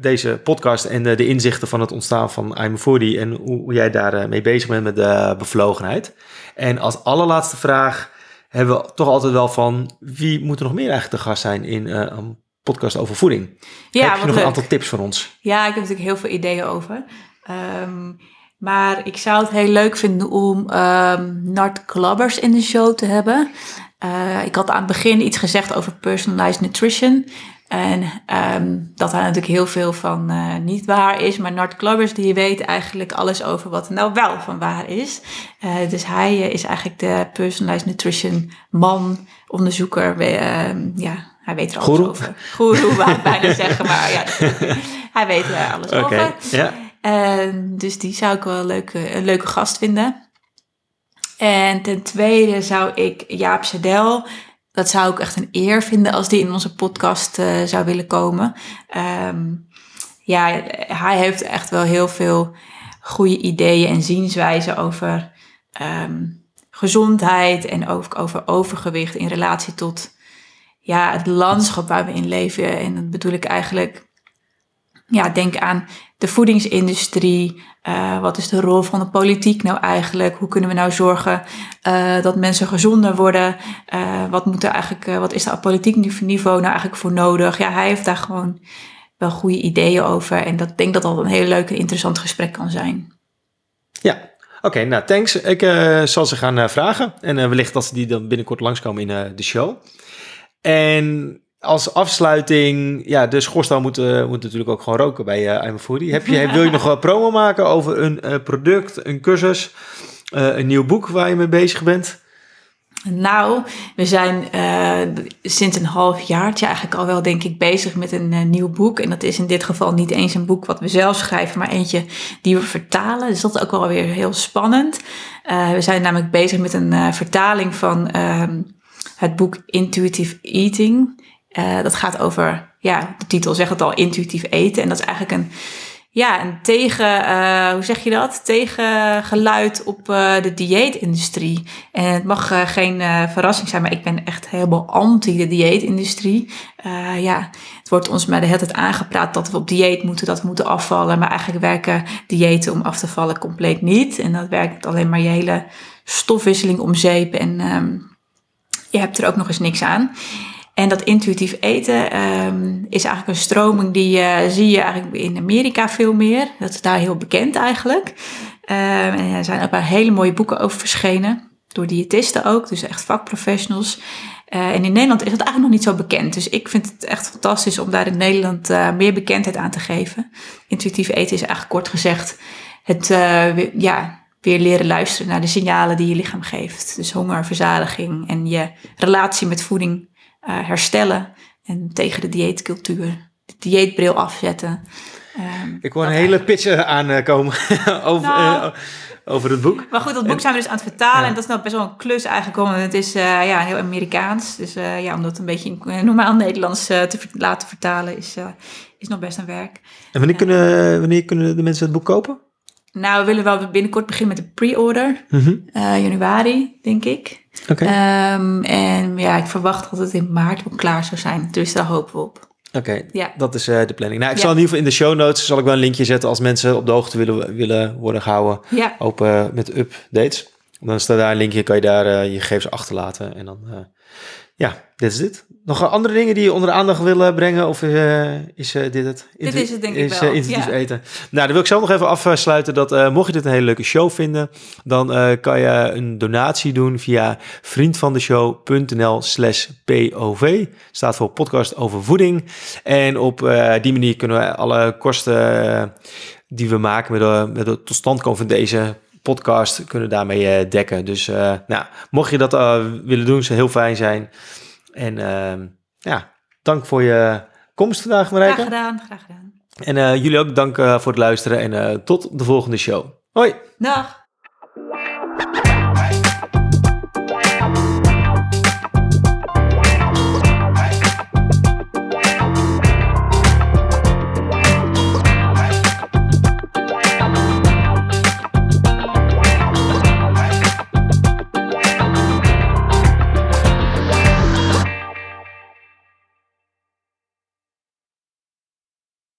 deze podcast en de inzichten van het ontstaan van I'm a Foodie en hoe, hoe jij daar eh, mee bezig bent met de bevlogenheid. En als allerlaatste vraag hebben we toch altijd wel van wie moet er nog meer eigenlijk te gast zijn in eh, een podcast over voeding? Ja, Heb je nog leuk. een aantal tips voor ons? Ja, ik heb natuurlijk heel veel ideeën over. Ehm, maar ik zou het heel leuk vinden om ehm Nart Klabbers in de show te hebben. Eh, ik had aan het begin iets gezegd over personalized nutrition. En ehm, dat daar natuurlijk heel veel van eh, niet waar is. Maar Nart Klabbers die weet eigenlijk alles over wat er nou wel van waar is. Eh, dus hij eh, is eigenlijk de personalized nutrition man, onderzoeker. Ehm, ja, hij weet er alles Goeroe? over. Goeroe, wou ik bijna [laughs] zeggen. Maar ja, [laughs] hij weet er alles Oké, over. ja. En dus die zou ik wel een leuke, een leuke gast vinden. En ten tweede zou ik Jaap Sedel, dat zou ik echt een eer vinden als die in onze podcast eh, zou willen komen. Ehm, ja, hij heeft echt wel heel veel goede ideeën en zienswijzen over ehm, gezondheid en ook over overgewicht in relatie tot ja, het landschap waar we in leven. En dat bedoel ik eigenlijk, ja, denk aan de voedingsindustrie. Eh, wat is de rol van de politiek nou eigenlijk? Hoe kunnen we nou zorgen eh, dat mensen gezonder worden? Eh, wat, moet er eigenlijk, wat is daar op politiek niveau nou eigenlijk voor nodig? Ja, hij heeft daar gewoon wel goede ideeën over. En dat denk dat dat een heel leuk interessant gesprek kan zijn. Ja, oké, nou thanks. Ik zal ze gaan vragen. En wellicht dat ze die dan binnenkort langskomen in de show. En als afsluiting, ja, de schoorstel moet, eh, moet natuurlijk ook gewoon roken bij uh, I'm Foodie. Heb je, wil je nog wat promo maken over een eh, product, een cursus, eh, een nieuw boek waar je mee bezig bent? Nou, we zijn sinds een half jaartje eigenlijk al wel, denk ik, bezig met een nieuw boek. En dat is in dit geval niet eens een boek wat we zelf schrijven, maar eentje die we vertalen. Dus dat is ook wel weer heel spannend. We zijn namelijk bezig met een vertaling van ehm, het boek Intuitive Eating. Eh, dat gaat over, ja, de titel zegt het al, intuïtief eten. En dat is eigenlijk een ja, een tegen, eh, hoe zeg je dat? Tegengeluid op eh, de dieetindustrie. En het mag geen verrassing zijn, maar ik ben echt helemaal anti de dieetindustrie. Ja, het wordt ons maar de hele tijd aangepraat dat we op dieet moeten, dat we moeten afvallen. Maar eigenlijk werken diëten om af te vallen compleet niet. En dat werkt alleen maar je hele stofwisseling om zeep. En ehm, je hebt er ook nog eens niks aan. En dat intuïtief eten ehm, is eigenlijk een stroming die eh, zie je eigenlijk in Amerika veel meer. Dat is daar heel bekend eigenlijk. Ehm, er zijn ook wel hele mooie boeken over verschenen. Door diëtisten ook, dus echt vakprofessionals. Eh, en in Nederland is dat eigenlijk nog niet zo bekend. Dus ik vind het echt fantastisch om daar in Nederland eh, meer bekendheid aan te geven. Intuïtief eten is eigenlijk kort gezegd het weer, ja, weer leren luisteren naar de signalen die je lichaam geeft. Dus honger, verzadiging en je relatie met voeding herstellen. En tegen de dieetcultuur, de dieetbril afzetten. Um, ik hoor een hele pitch aankomen [laughs] over, nou, over het boek. Maar goed, dat boek zijn we dus aan het vertalen. Ja. En dat is nou best wel een klus eigenlijk. Want het is uh, ja, heel Amerikaans. Dus uh, ja, om dat een beetje in normaal Nederlands te laten vertalen is, is nog best een werk. En wanneer, kunnen, wanneer kunnen de mensen het boek kopen? Nou, we willen wel binnenkort beginnen met de pre-order. Mm -hmm. januari, denk ik. Oké. Okay. Um, en ja, ik verwacht dat het in maart wel klaar zou zijn. Dus daar hopen we op. Oké, okay, ja. dat is uh, de planning. Nou, ik ja. zal in ieder geval in de show notes zal ik wel een linkje zetten als mensen op de hoogte willen, willen worden gehouden. Ja. Open uh, met updates. Dan staat daar een linkje, kan je daar uh, je gegevens achterlaten. En dan, ja, dit is dit. Nog andere dingen die je onder de aandacht willen brengen? Of uh, is uh, dit het? Dit is het denk ik is, wel. Uh, intensief ja. eten. Nou, dan wil ik zelf nog even afsluiten dat mocht je dit een hele leuke show vinden, dan kan je een donatie doen via vriendvandeshow.nl slash POV. Staat voor podcast over voeding. En op die manier kunnen we alle kosten die we maken met de, met de tot stand komen van deze podcast kunnen daarmee dekken. Dus nou, mocht je dat willen doen, zou heel fijn zijn. En uh, ja, dank voor je komst vandaag, Marijke. Graag gedaan, graag gedaan. En jullie ook dank voor het luisteren en tot de volgende show. Hoi. Dag.